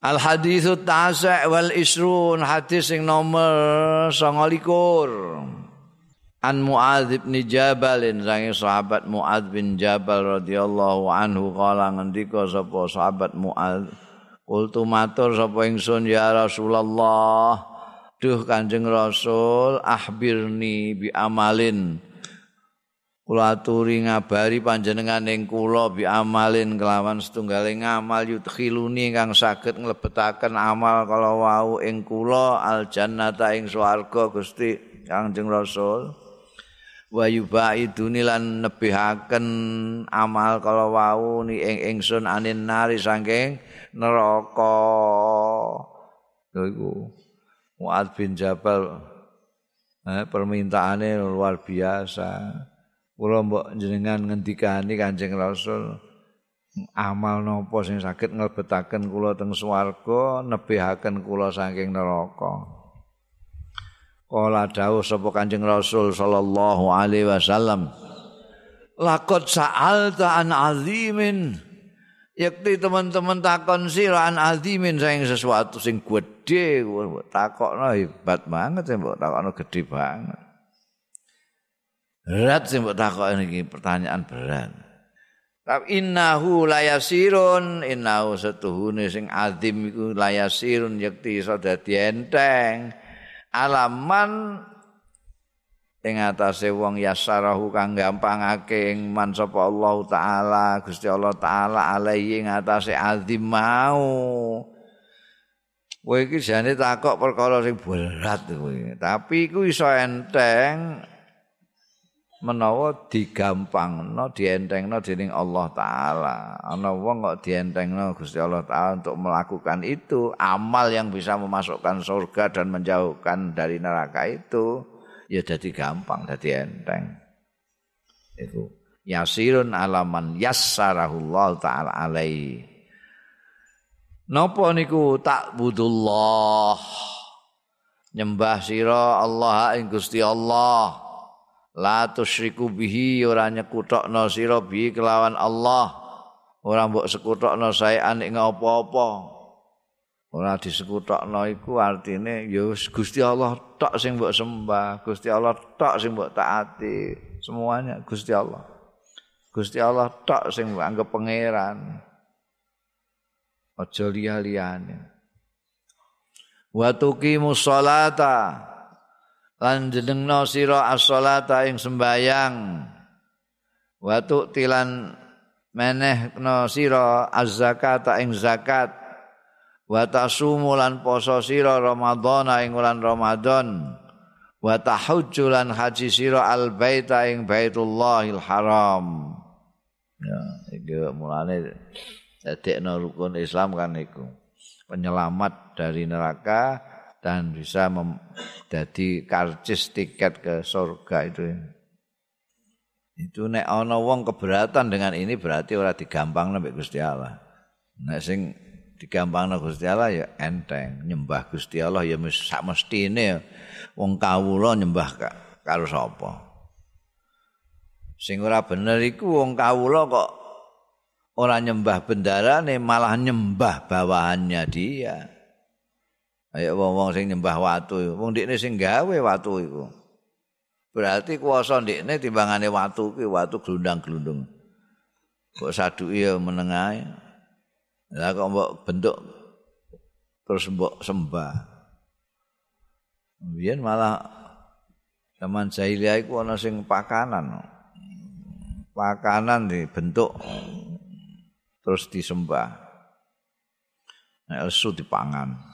Al hadithu tasa' wal isrun hadis sing nomor 29 An Muadz bin Jabal sange sahabat Muadz bin Jabal radhiyallahu anhu kala ngendika sapa sahabat Muadz Kultu matur sapa ingsun ya Rasulullah Duh Kanjeng Rasul ahbirni bi amalin kula aturi ngabari panjenengan ing kula bi amalin kelawan setunggaling amal yudkhiluni kang saged nglebetaken amal kala wau ing kula al jannata ing swarga Gusti Kanjeng Rasul. Wa yubaiduni lan nebihaken amal kala wau ni ing ingsun anin nari saking neraka. Lho iku Muad bin Jabal eh, permintaannya luar biasa kula mbok jenengan ngendikani Kanjeng Rasul amal napa sing saged nglebetaken kula teng swarga nebihaken kula saking neraka. Kala dawuh sapa Kanjeng Rasul sallallahu alaihi wasallam laqad sa'alta an azimin. Yakti teman-teman takon sira an azimin saing sesuatu sing gedhe takokno hebat banget mbok takokno gedhe banget berat sing mbok takoki iki pertanyaan berat. Tapi innahu layasirun innahu setuhune sing azim iku layasirun yakti iso dadi enteng. Alaman ing atase wong yasarahu kang gampangake ing man sapa Allah taala Gusti Allah taala alaihi ing atase azim mau. Kowe iki jane takok perkara sing berat kowe. Tapi iku iso enteng menawa digampangno dientengno dening Allah taala. Ana wong kok dientengno Gusti Allah taala untuk melakukan itu amal yang bisa memasukkan surga dan menjauhkan dari neraka itu ya jadi gampang jadi enteng itu. Yasirun alaman yassarahullah taala alaihi. Napa niku takbudullah nyembah sira Allah ing Gusti Allah la tusyriku bihi ora nyekutokno sira bi kelawan Allah. Ora mbok sekutokno saean ing apa-apa. Ora disekutokno iku artine ya Gusti Allah tok sing mbok sembah Gusti Allah tok sing mbok taati semuanya Gusti Allah. Gusti Allah tok sing mbok anggap pangeran. Aja liya-liyane. Wa tuqimus sholata lan jenengno sira as-shalata ing sembayang. Wa tilan menehno sira az-zakata ing zakat. Wa tasumu lan poso sira ramadhana ing wulan ramadan. Wa tahujju lan haji sira al-baita ing baitullahil haram. Ya iki mulane dadekno rukun Islam kan iku. Penyelamat dari neraka dan bisa menjadi karcis tiket ke surga itu. Itu nek ana wong keberatan dengan ini berarti ora digampang nek Gusti Allah. Nek sing digampangno Gusti Allah ya enteng, nyembah Gusti Allah ya sak mestine wong kawula nyembah karo sapa. Sing ora bener iku wong kawula kok ora nyembah bendarane malah nyembah bawahannya dia. Ayo wong-wong sing nyembah watu, wong ndekne sing gawe watu iku. Berarti kuwasa ndekne timbangane watu ki watu glundang-glundung. Kok saduki ya menengae. Lah kok mbok bentuk terus mbok sembah. Biyen malah zaman jahiliyah iku ana sing pakanan. Pakanan dibentuk terus disembah. Nek lesu dipangan.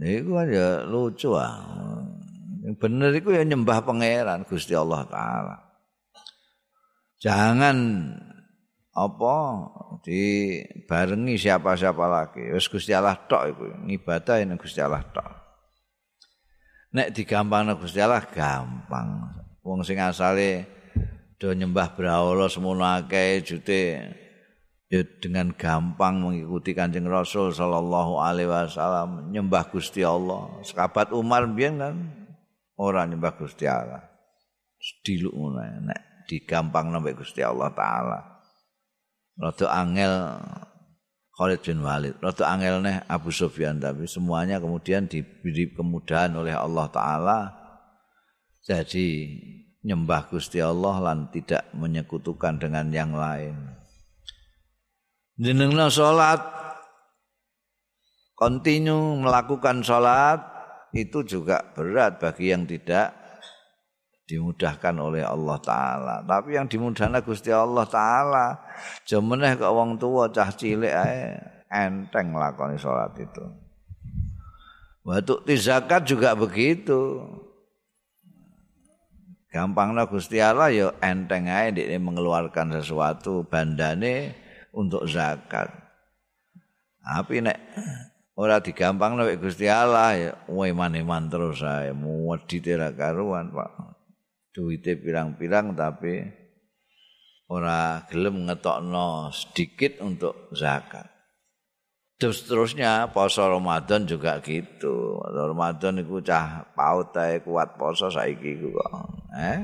Iku ya lucu ah. Yang bener itu ya nyembah pangeran Gusti Allah taala. Jangan apa dibarengi siapa-siapa lagi. Wis Gusti Allah tok iku ngibadah ning Gusti Allah tok. Nek digampangno Gusti Allah gampang. Wong sing asale do nyembah brahala semono akeh jute ya dengan gampang mengikuti Kanjeng Rasul sallallahu alaihi wasallam nyembah Gusti Allah. Sekabat Umar biyen kan ora nyembah Gusti Allah. Diluk ngono nek digampang nambah Gusti Allah taala. Rada angel Khalid bin Walid. Rada angel neh Abu Sufyan tapi semuanya kemudian diberi kemudahan oleh Allah taala jadi nyembah Gusti Allah lan tidak menyekutukan dengan yang lain. Jenengna salat kontinu melakukan salat itu juga berat bagi yang tidak dimudahkan oleh Allah taala. Tapi yang dimudahkan Gusti Allah taala, jemeneh kok wong tua cah cilik ae enteng lakoni salat itu. Waktu zakat juga begitu. Gampangnya Gusti Allah ya enteng ae dia mengeluarkan sesuatu bandane untuk zakat. Tapi nek ora digampang nek Gusti Allah ya iman-iman terus saya muwedi tera karuan Pak. duwite pirang-pirang tapi ora gelem ngetokno sedikit untuk zakat. Terus terusnya poso Ramadan juga gitu. Ramadan iku cah paut kuat poso saiki kok. Eh,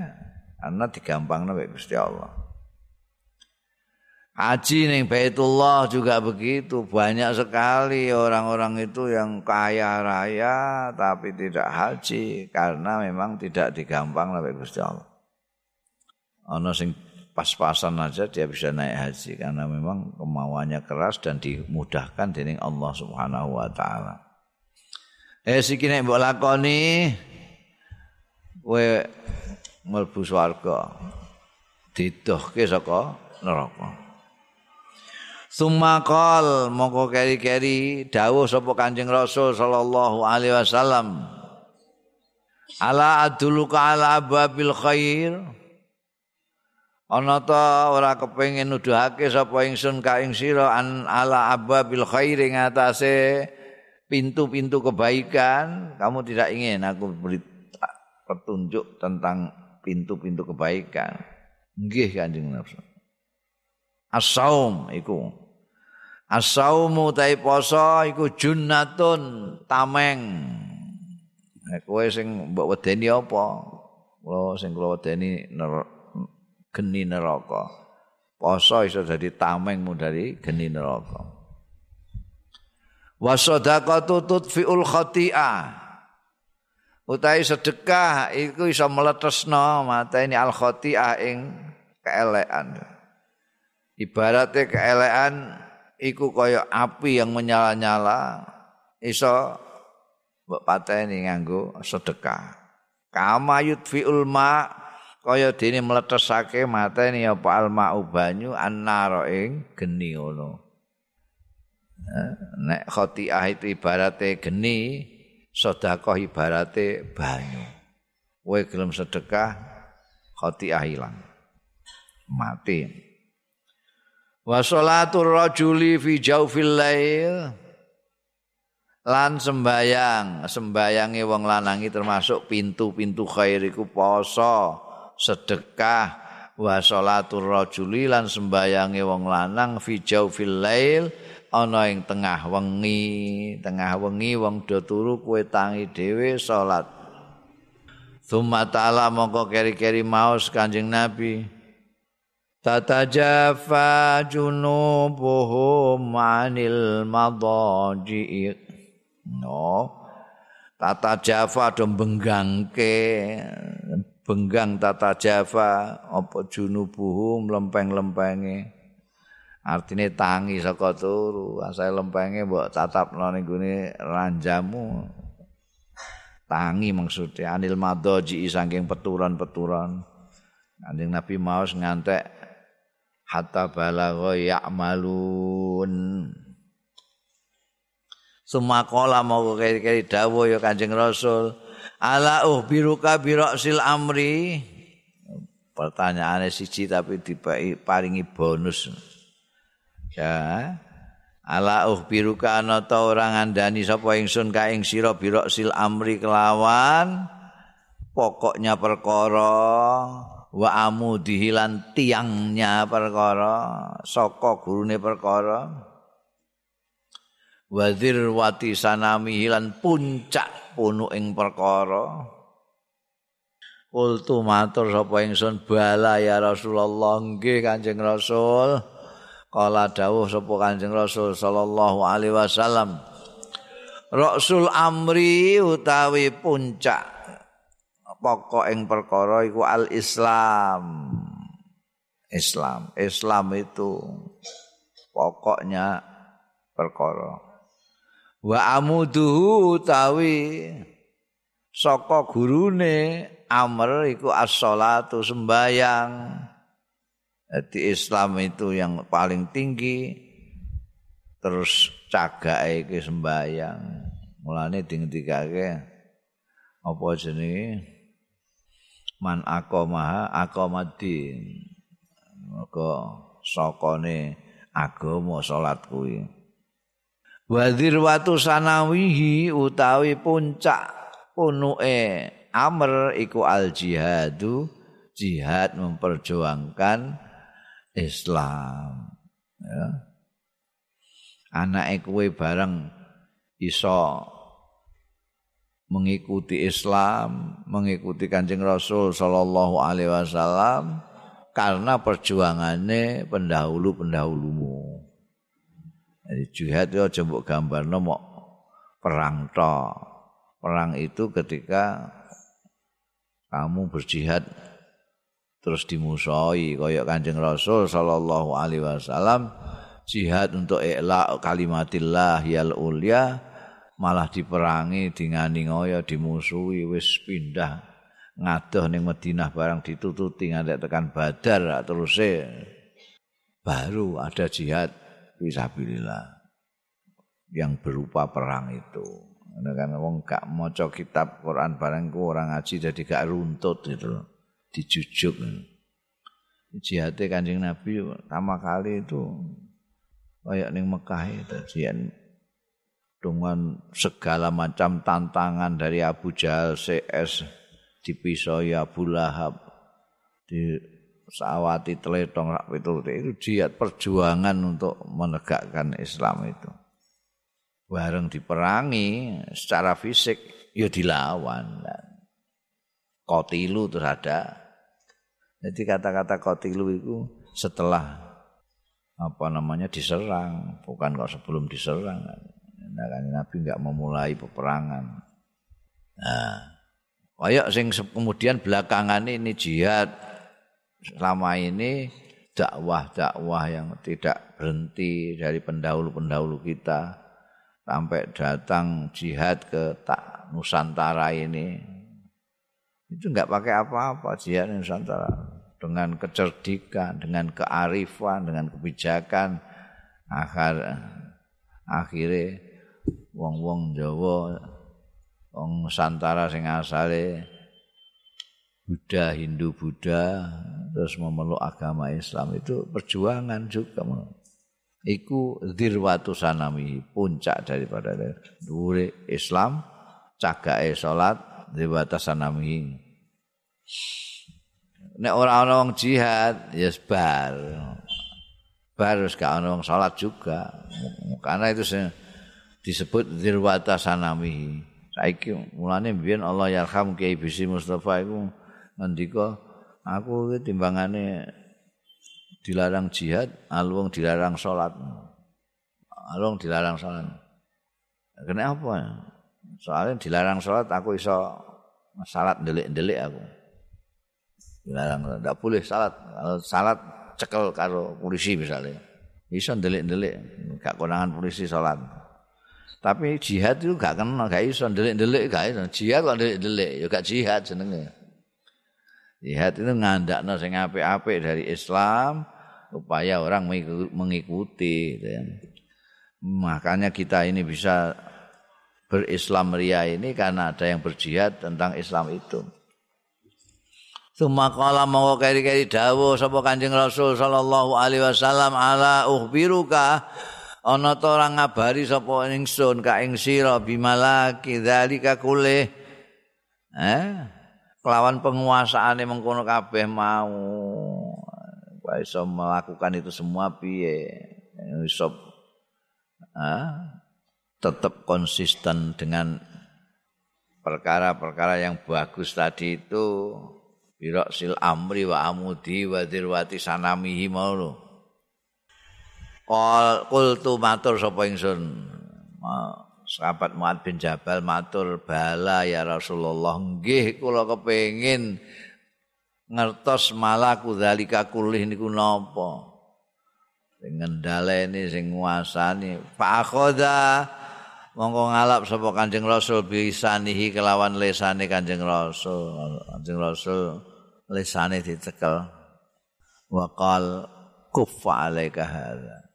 karena digampangno mek Gusti Allah. Haji ning Baitullah juga begitu. Banyak sekali orang-orang itu yang kaya raya tapi tidak haji karena memang tidak digampang oleh Gusti Allah. Ana sing pas-pasan aja dia bisa naik haji karena memang kemauannya keras dan dimudahkan dening Allah Subhanahu wa taala. Eh siki nek mbok lakoni kowe mlebu swarga didohke saka neraka. Sumakal mongko keri-keri dawuh sapa Kanjeng Rasul sallallahu alaihi wasallam. Ala aduluka ala babil khair. Ana ta ora kepengin nuduhake sapa ingsun ka ing sira an ala ababil khair ing atase pintu-pintu kebaikan, kamu tidak ingin aku beri petunjuk tentang pintu-pintu kebaikan. Nggih Kanjeng Rasul. As-saum iku Asaumu tai poso iku junnatun tameng. Nek kowe sing mbok wedeni apa? Kula sing kula wedeni geni neraka. Poso iso dadi tamengmu dari geni neraka. Wa sadaqatu tudfiul khati'ah. Utai sedekah iku iso meletesno mateni al khati'ah ing keelekan. Ibaratnya keelekan iku kaya api yang menyala-nyala iso mbok pateni nganggo sedekah. Kama yudfiul ma kaya dene mletesake mateni apa alma banyu annaro ing geni ngono. Nek khotiah itu ibarate geni sedekah ibarate banyu. Kowe gelem sedekah khotiah ilang. Mati wa sholatur rajuli fi jaufil lail. Lan sembayang sembayange wong lanangi termasuk pintu-pintu khair iku poso sedekah. Wa sholatur rajuli lan sembayange wong lanang fi jaufil lail ana ing tengah wengi. Tengah wengi wong do turu kowe tangi dhewe salat Thumma ta'ala mongko keri-keri maus kanjeng Nabi tatajafa junubuhum anil madaji no. tatajafa do benggangke benggang tatajafa apa junubuhum lempeng-lempenge. Artine tangi saka turu. Asale lempenge mbok tatapno ning gone ranjamu. Tangi maksudnya. Anil madaji saking peturan-peturan. Kanjeng Nabi maos ngantek hatta balagha ya'malun. Sumakola mau kiri-kiri dawuh ya Kanjeng Rasul ala uhbiruka bi ra'sil amri? Pertanyaane siji tapi diparingi bonus. Ya. Ala uhbiruka ana ta ora ngandani sapa ingsun ka ing sira bi ra'sil amri kelawan? Pokoknya perkara wa amudihi lan tiangnya perkara saka gurune perkara. Wa dzirwati sanami lan puncak punu ing perkara. Kultu matur sapa ingsun bala ya Rasulullah nggih Kanjeng Rasul. Kala dawuh sapa Kanjeng Rasul sallallahu alaihi wasallam Rasul amri utawi puncak pokok ing perkara iku al Islam. Islam Islam itu pokoknya perkara. Wa amuduhu utawi saka gurune amr iku as-shalatu sembayang. Jadi Islam itu yang paling tinggi terus cagake iki sembayang. Mulane dingdikake apa jenenge man aqamaha aqamadin. Maka sakane agama salat kuwi. Wadzir watu sanawihi utawi puncak punuke amr iku al jihadu jihad memperjuangkan Islam ya anake kowe bareng iso mengikuti Islam mengikuti Kanjeng Rasul sallallahu alaihi wasallam karena perjuangannya pendahulu-pendahulumu. Jadi jihad itu aja mbok gambarno mok perang tok. Perang itu ketika kamu berjihad terus dimusuhi kaya Kanjeng Rasul sallallahu alaihi wasallam jihad untuk i'la kalimatillah yal ulya malah diperangi dingani ngoyo dimusuhi wis pindah ngadoh ning Madinah barang ditututi nganti tekan Badar terus baru ada jihad fisabilillah yang berupa perang itu. Karena kan wong gak maca kitab Quran barang ku orang ngaji jadi gak runtut gitu dijujuk. Jihate Kanjeng Nabi pertama kali itu kayak ning Mekah itu jian dengan segala macam tantangan dari Abu Jahal CS dipisoi Abu Lahab di sawati teletong rak itu itu jihad perjuangan untuk menegakkan Islam itu bareng diperangi secara fisik ya dilawan kotilu terus ada. Jadi kata-kata kotilu itu setelah apa namanya diserang, bukan kok sebelum diserang. Nah, kan Nabi nggak memulai peperangan. Nah, kayak sing kemudian belakangan ini jihad. Selama ini dakwah-dakwah yang tidak berhenti dari pendahulu-pendahulu kita sampai datang jihad ke tak Nusantara ini. Itu enggak pakai apa-apa jihad Nusantara. Dengan kecerdikan, dengan kearifan, dengan kebijakan. Akhir akhirnya wong-wong Jawa wong Nusantara sing asale Buddha, Hindu, Buddha terus memeluk agama Islam itu perjuangan juga Iku dirwatu sanami puncak daripada dure Islam cagae salat dewatasan nami. Nek ora ana wong jihad, ya bar. Bar wis gak ana wong salat juga. Karena itu disebut dirwata sanami. Saiki mulane biyen Allah yarham Kiai Bisi Mustafa iku ngendika aku timbangane dilarang jihad, alung dilarang salat. Alung dilarang salat. Kenapa? Soalnya dilarang sholat aku iso salat delik-delik aku. Dilarang tidak boleh salat. Kalau salat cekel karo polisi misalnya. Iso delik-delik, gak konangan polisi sholat. Tapi jihad itu gak kena, gak iso delik-delik, gak iso. Jihad kok delik-delik, ya gak jihad jenenge. Jihad itu ngandakno sing apik-apik dari Islam supaya orang mengikuti. Gitu ya. Makanya kita ini bisa berislam ria ini karena ada yang berjihad tentang Islam itu. Suma kala mau kari-kari dawo sapa Kanjeng Rasul sallallahu alaihi wasallam ala uhbiruka ana to ora ngabari sapa ingsun ka ing sira bimalaki dzalika kulih. Eh kelawan penguasaane mengkono kabeh mau. Iso melakukan itu semua piye? Iso ah tetap konsisten dengan perkara-perkara yang bagus tadi itu. Birok sil amri wa amudi wa dirwati sanamihi maulu Qul tu matur sapa ingsun. Sahabat Muad bin Jabal matur bala ya Rasulullah. Nggih kula kepengin ngertos malaku zalika kulih niku napa? Sing ngendhaleni sing nguasani. Fa mongko ngalap sapa Kanjeng Rasul bisanihi kelawan lesane Kanjeng Rasul. Kanjeng Rasul lesane dicekel. Wa qal kuffa alaika hadza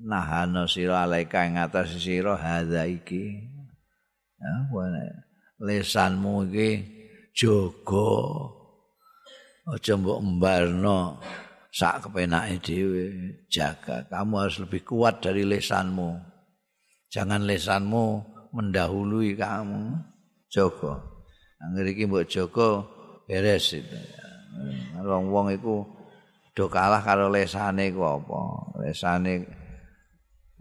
nahana sira alaika ing atas sira hadza iki. Ya lesanmu iki jaga. Aja mbok embarno sak kepenake dhewe. Jaga. Kamu harus lebih kuat dari lesanmu. Jangan lesanmu mendahului kamu. Jaga. Anggere iki mbok jaga beres itu. Wong-wong iku do kalah karo lesane ku apa? Lesane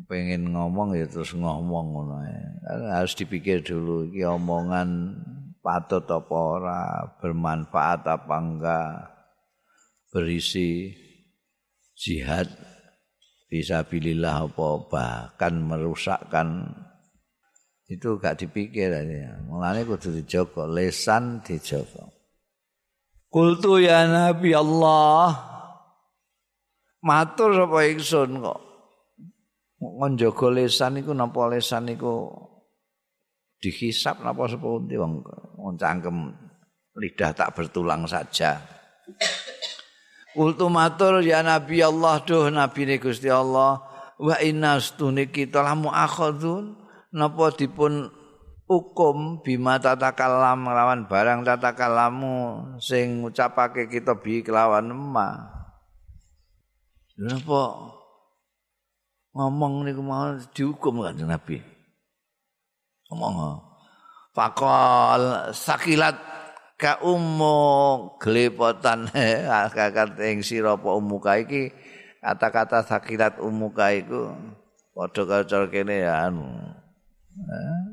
pengen ngomong ya terus ngomong ngono harus dipikir dulu iki omongan patut apa ora bermanfaat apa enggak berisi jihad bisa bilillah apa bahkan merusakkan. Itu gak dipikir aja. Mulane kudu dijogo lesan dijogo kultu ya nabi Allah matur sapa ingsun kok njaga lesan iku napa lesan iku dihisap napa sepundi wong cangkem lidah tak bertulang saja. Kultu matur ya Nabi Allah duh Nabi ni Gusti Allah wa inna stuni kita lamu akhadun napa dipun hukum bima tatakalam lawan barang tatakalamu sing ngucapake kita bi kelawan emak. Napa ngomong niku mau dihukum kan Nabi. Ngomong. Fakol sakilat ka ummu glepotan kakak ing sira apa ummu iki kata-kata sakilat ummu iku padha karo kene ya anu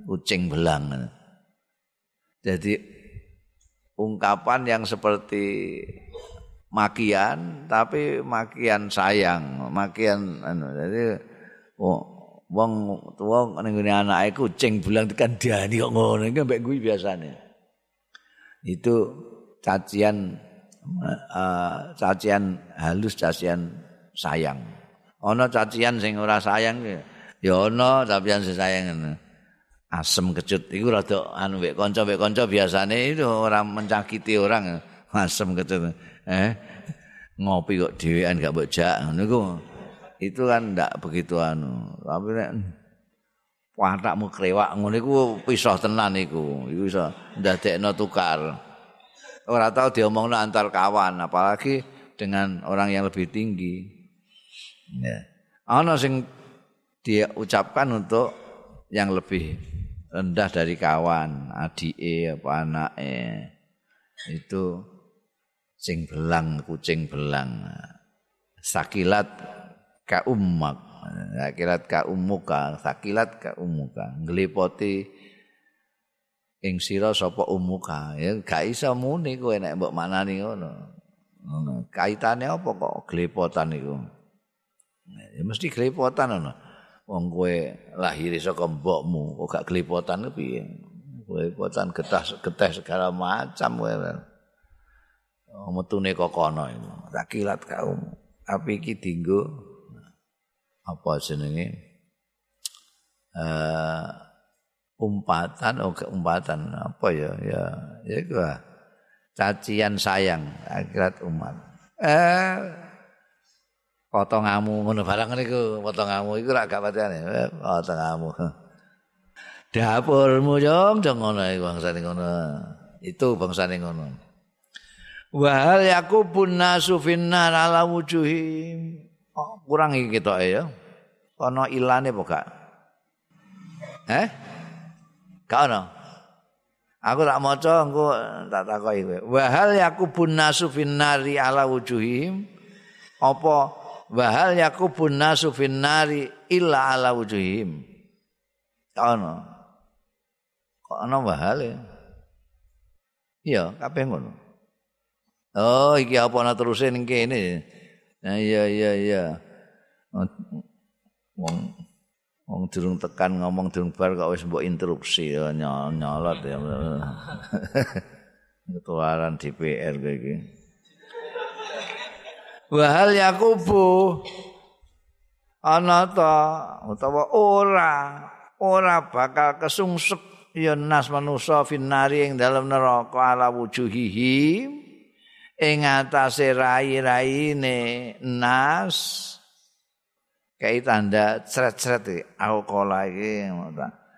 kucing belang. Jadi ungkapan yang seperti makian tapi makian sayang, makian anu jadi wong tuwa ning ngene anake kucing bulang tekan diani kok ngono. Iki mbek kuwi biasane. Itu cacian uh, cacian halus cacian sayang. Ana cacian sing ora sayang ya ana cacian sing sayang asem kecut iku rada anu mbek kanca mbek kanca biasane itu orang mencakiti orang. Asem kecut eh ngopi kok dhewean gak mbok jak niku itu kan ndak begitu anu. Tapi nek watakmu krewak ngono iku pisah tenan iku. Iku iso ndadekno tukar. Ora tau diomongno antar kawan apalagi dengan orang yang lebih tinggi. Ya. Ana sing diucapkan untuk yang lebih rendah dari kawan adike apa anake. Itu sing belang kucing belang. Sakilat ka ummak. Sakilat ka ummuka sakilat ka ummuka. Nglipoti ing sira sapa ummuka. Ya gak iso muni kowe nek mbok manani ngono. Ngono. Kaitane apa kok glepotan iku? Ya mesti glepotan ngono. Wong kowe lahir saka mbokmu kok gak glepotan piye? Glepotan getah getah segala macam kowe. Metune kok kono iku. Sakilat kaum tapi iki dinggo apa jenenge? Uh, umpatan oh umpatan apa ya? Ya ya gua cacian sayang akhirat umat. Eh potongamu ngono barang niku potongamu iku rak gak patene eh, potongamu dapurmu jong jong ngono iku bangsane ngono. Itu bangsane ngono. Wa yakubun nasu finnar ala wujuhim Oh, kurang iki ketok ya. Ana ilane apa gak? Eh? Gak ana. Aku tak maca engko tak takoki kowe. Wa hal yakubun nasu finnari ala wujuhim? Apa wa hal yakubun nasu finnari illa ala wujuhim? Gak ana. Kok ana wa hal ya? Iya, kabeh ngono. Oh, iki apa ana ning kene? Nah, iya iya iya. wong wong durung tekan ngomong durung bar kok wis mbok interupsi ya nyolot ya. Ketularan DPR kayak gini. Wahal yakubu ana ta? Utawa ora ora bakal kesungsep ya nas manusa finari ing dalam neraka ala wujuhihi ing atase rai-raine nas kayak tanda cret-cret iki au kola iki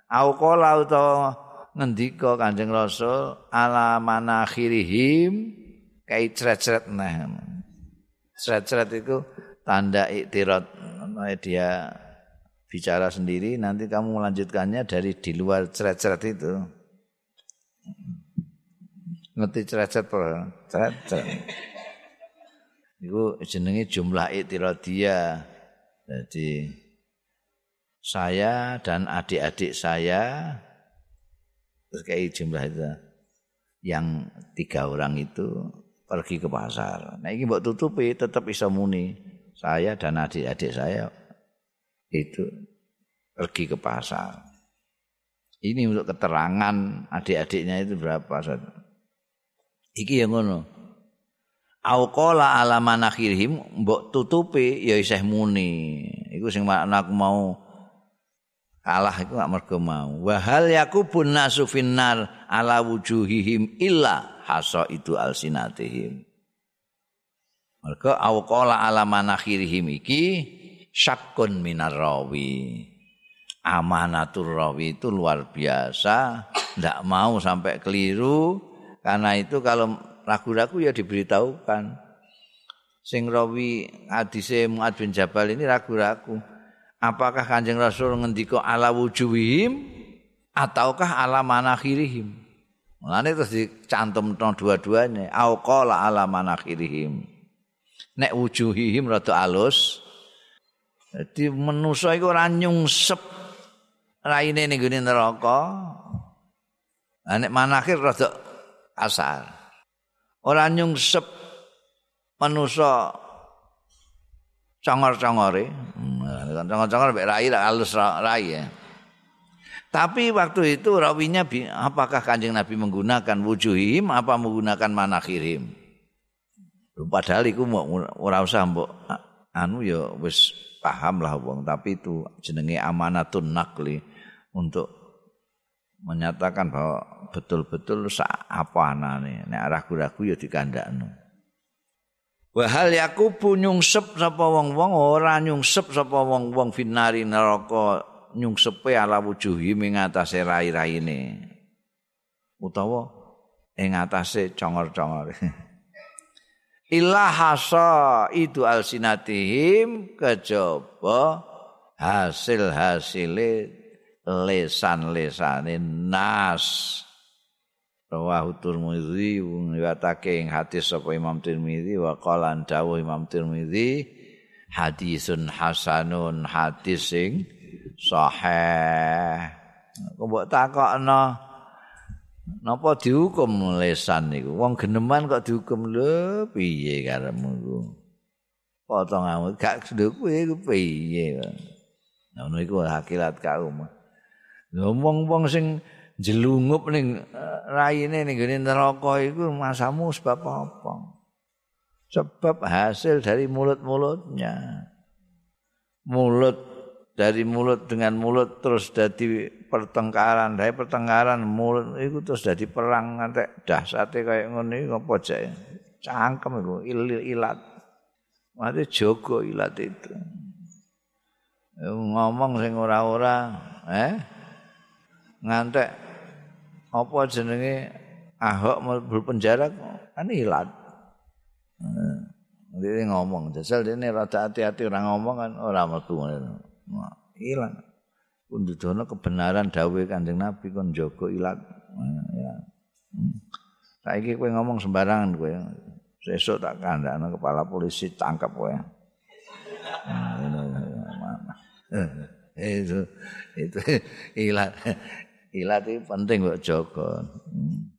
au kola utawa ngendika Kanjeng Rasul ala manakhirihim kayak cret-cret nah cret-cret itu tanda iktirat dia bicara sendiri nanti kamu melanjutkannya dari di luar ceret-ceret itu ngerti ceret-ceret ceret-ceret itu jenenge jumlah dia jadi saya dan adik-adik saya terus kayak jumlah itu yang tiga orang itu pergi ke pasar. Nah ini buat tutupi tetap bisa muni saya dan adik-adik saya itu pergi ke pasar. Ini untuk keterangan adik-adiknya itu berapa saat. Iki yang ngono. Auqala ala manakhirihim mbok tutupi ya isih muni. Iku sing makna aku mau kalah iku gak mergo mau. Wa hal yakubun nasu finnar ala wujuhihim illa hasa itu alsinatihim. Mergo auqala ala manakhirihim iki syakun minar rawi. Amanatur rawi itu luar biasa, ndak mau sampai keliru karena itu kalau ragu-ragu ya diberitahukan. Sing rawi hadise Muad bin Jabal ini ragu-ragu. Apakah Kanjeng Rasul ngendika ala wujuhihim ataukah ala manakhirihim? Mulane terus dicantum dua-duanya, au qala ala manakhirihim. Nek wujuhihim rada alus, Jadi manusa iku ora nyungsep raine ning gone neraka. Lah nek manakhir rada asar. Ora nyungsep manusa congor-congore. Hmm, congor-congor mek rai halus rai ya. Tapi waktu itu rawinya apakah kanjeng Nabi menggunakan wujuhim apa menggunakan manakhirim? Padahal iku ora usah mbok anu ya wis paham lah wong tapi itu jenenge amanatun nakli untuk menyatakan bahwa betul-betul apa anane nek ragu-ragu ya dikandakno. Wa hal yakubu nyungsep sapa wong-wong ora nyungsep sapa wong-wong finari neraka nyungsepe ala wujuhi ing atase rai-raine. Utawa ing atase congor-congor. Illa hasa itu alsinatihim kejaba hasil lesan lesane nas rawahu turmizi ngriwatake ing hadis sapa Imam Tirmizi wa qala dawuh Imam Tirmizi hadisun hasanun hadis sing sahih kok mbok takokno Napa dihukum lesan niku? Wong geneman kok dihukum lho piye karemu ku? Potonganmu gak sedhe kuwi ku piye? Ngono iku hakilat kaum. Ngomong-ngomong sing jelungup ning eh, raine ning gene neraka iku masamu sebab apa? Sebab hasil dari mulut-mulutnya. Mulut dari mulut dengan mulut terus jadi pertengkaran, dari pertengkaran mulut itu terus jadi perang ngantek dahsate kayak ngono iki apa jek. Cangkem iku ilat. Mate jogo ilat itu. Ngomong sing ora-ora, eh? Ngantek apa jenenge Ahok mlebu penjara kan ilat. Dia ngomong, jajal dia rada hati-hati orang ngomong kan orang mlebu ngono. Ilang. kundudono kebenaran dawuh Kanjeng Nabi kon jaga ilat. Ya. Hmm. Saiki kowe ngomong sembarangan kowe. Sesuk tak kandhane kepala polisi tangkap kowe. itu itu ilat ilat itu penting kok. Hmm.